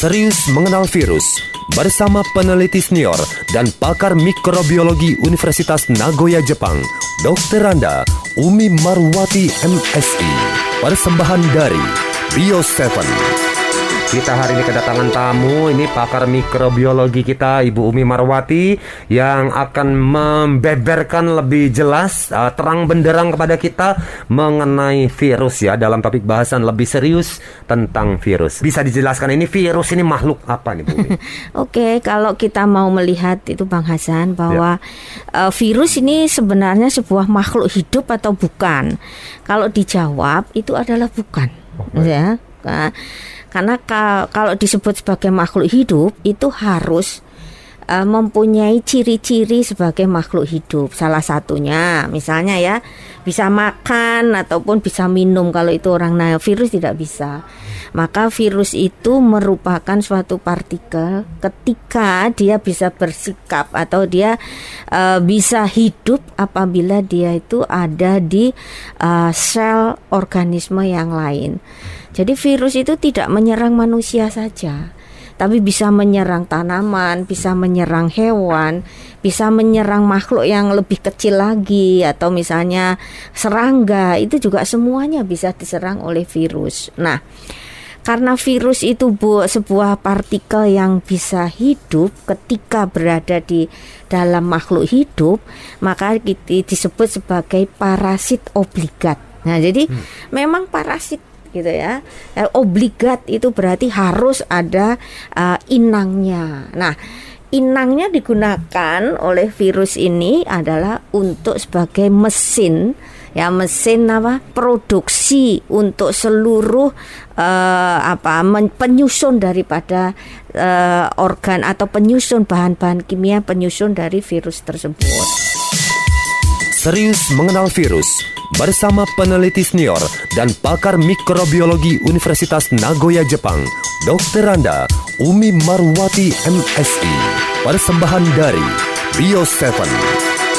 Serius mengenal virus bersama peneliti senior dan pakar mikrobiologi Universitas Nagoya Jepang, Dr. Randa Umi Marwati MSI. Persembahan dari Bio 7. Kita hari ini kedatangan tamu, ini pakar mikrobiologi kita Ibu Umi Marwati yang akan membeberkan lebih jelas uh, terang benderang kepada kita mengenai virus ya dalam topik bahasan lebih serius tentang virus. Bisa dijelaskan ini virus ini makhluk apa nih Bu Umi? Oke, kalau kita mau melihat itu Bang Hasan bahwa ya. uh, virus ini sebenarnya sebuah makhluk hidup atau bukan? Kalau dijawab itu adalah bukan. Oh, ya. Karena kalau disebut sebagai makhluk hidup itu harus uh, mempunyai ciri-ciri sebagai makhluk hidup. Salah satunya misalnya ya bisa makan ataupun bisa minum kalau itu orang nah virus tidak bisa. Maka virus itu merupakan suatu partikel ketika dia bisa bersikap atau dia uh, bisa hidup apabila dia itu ada di uh, sel organisme yang lain. Jadi virus itu tidak menyerang manusia saja, tapi bisa menyerang tanaman, bisa menyerang hewan, bisa menyerang makhluk yang lebih kecil lagi atau misalnya serangga, itu juga semuanya bisa diserang oleh virus. Nah, karena virus itu bu, sebuah partikel yang bisa hidup ketika berada di dalam makhluk hidup, maka disebut sebagai parasit obligat. Nah, jadi hmm. memang parasit gitu ya. Eh, obligat itu berarti harus ada uh, inangnya. Nah, inangnya digunakan oleh virus ini adalah untuk sebagai mesin ya mesin apa produksi untuk seluruh uh, apa penyusun daripada uh, organ atau penyusun bahan-bahan kimia penyusun dari virus tersebut. Serius mengenal virus bersama peneliti senior dan pakar mikrobiologi Universitas Nagoya Jepang, Dr. Randa Umi Marwati MSI. Persembahan dari Bio 7.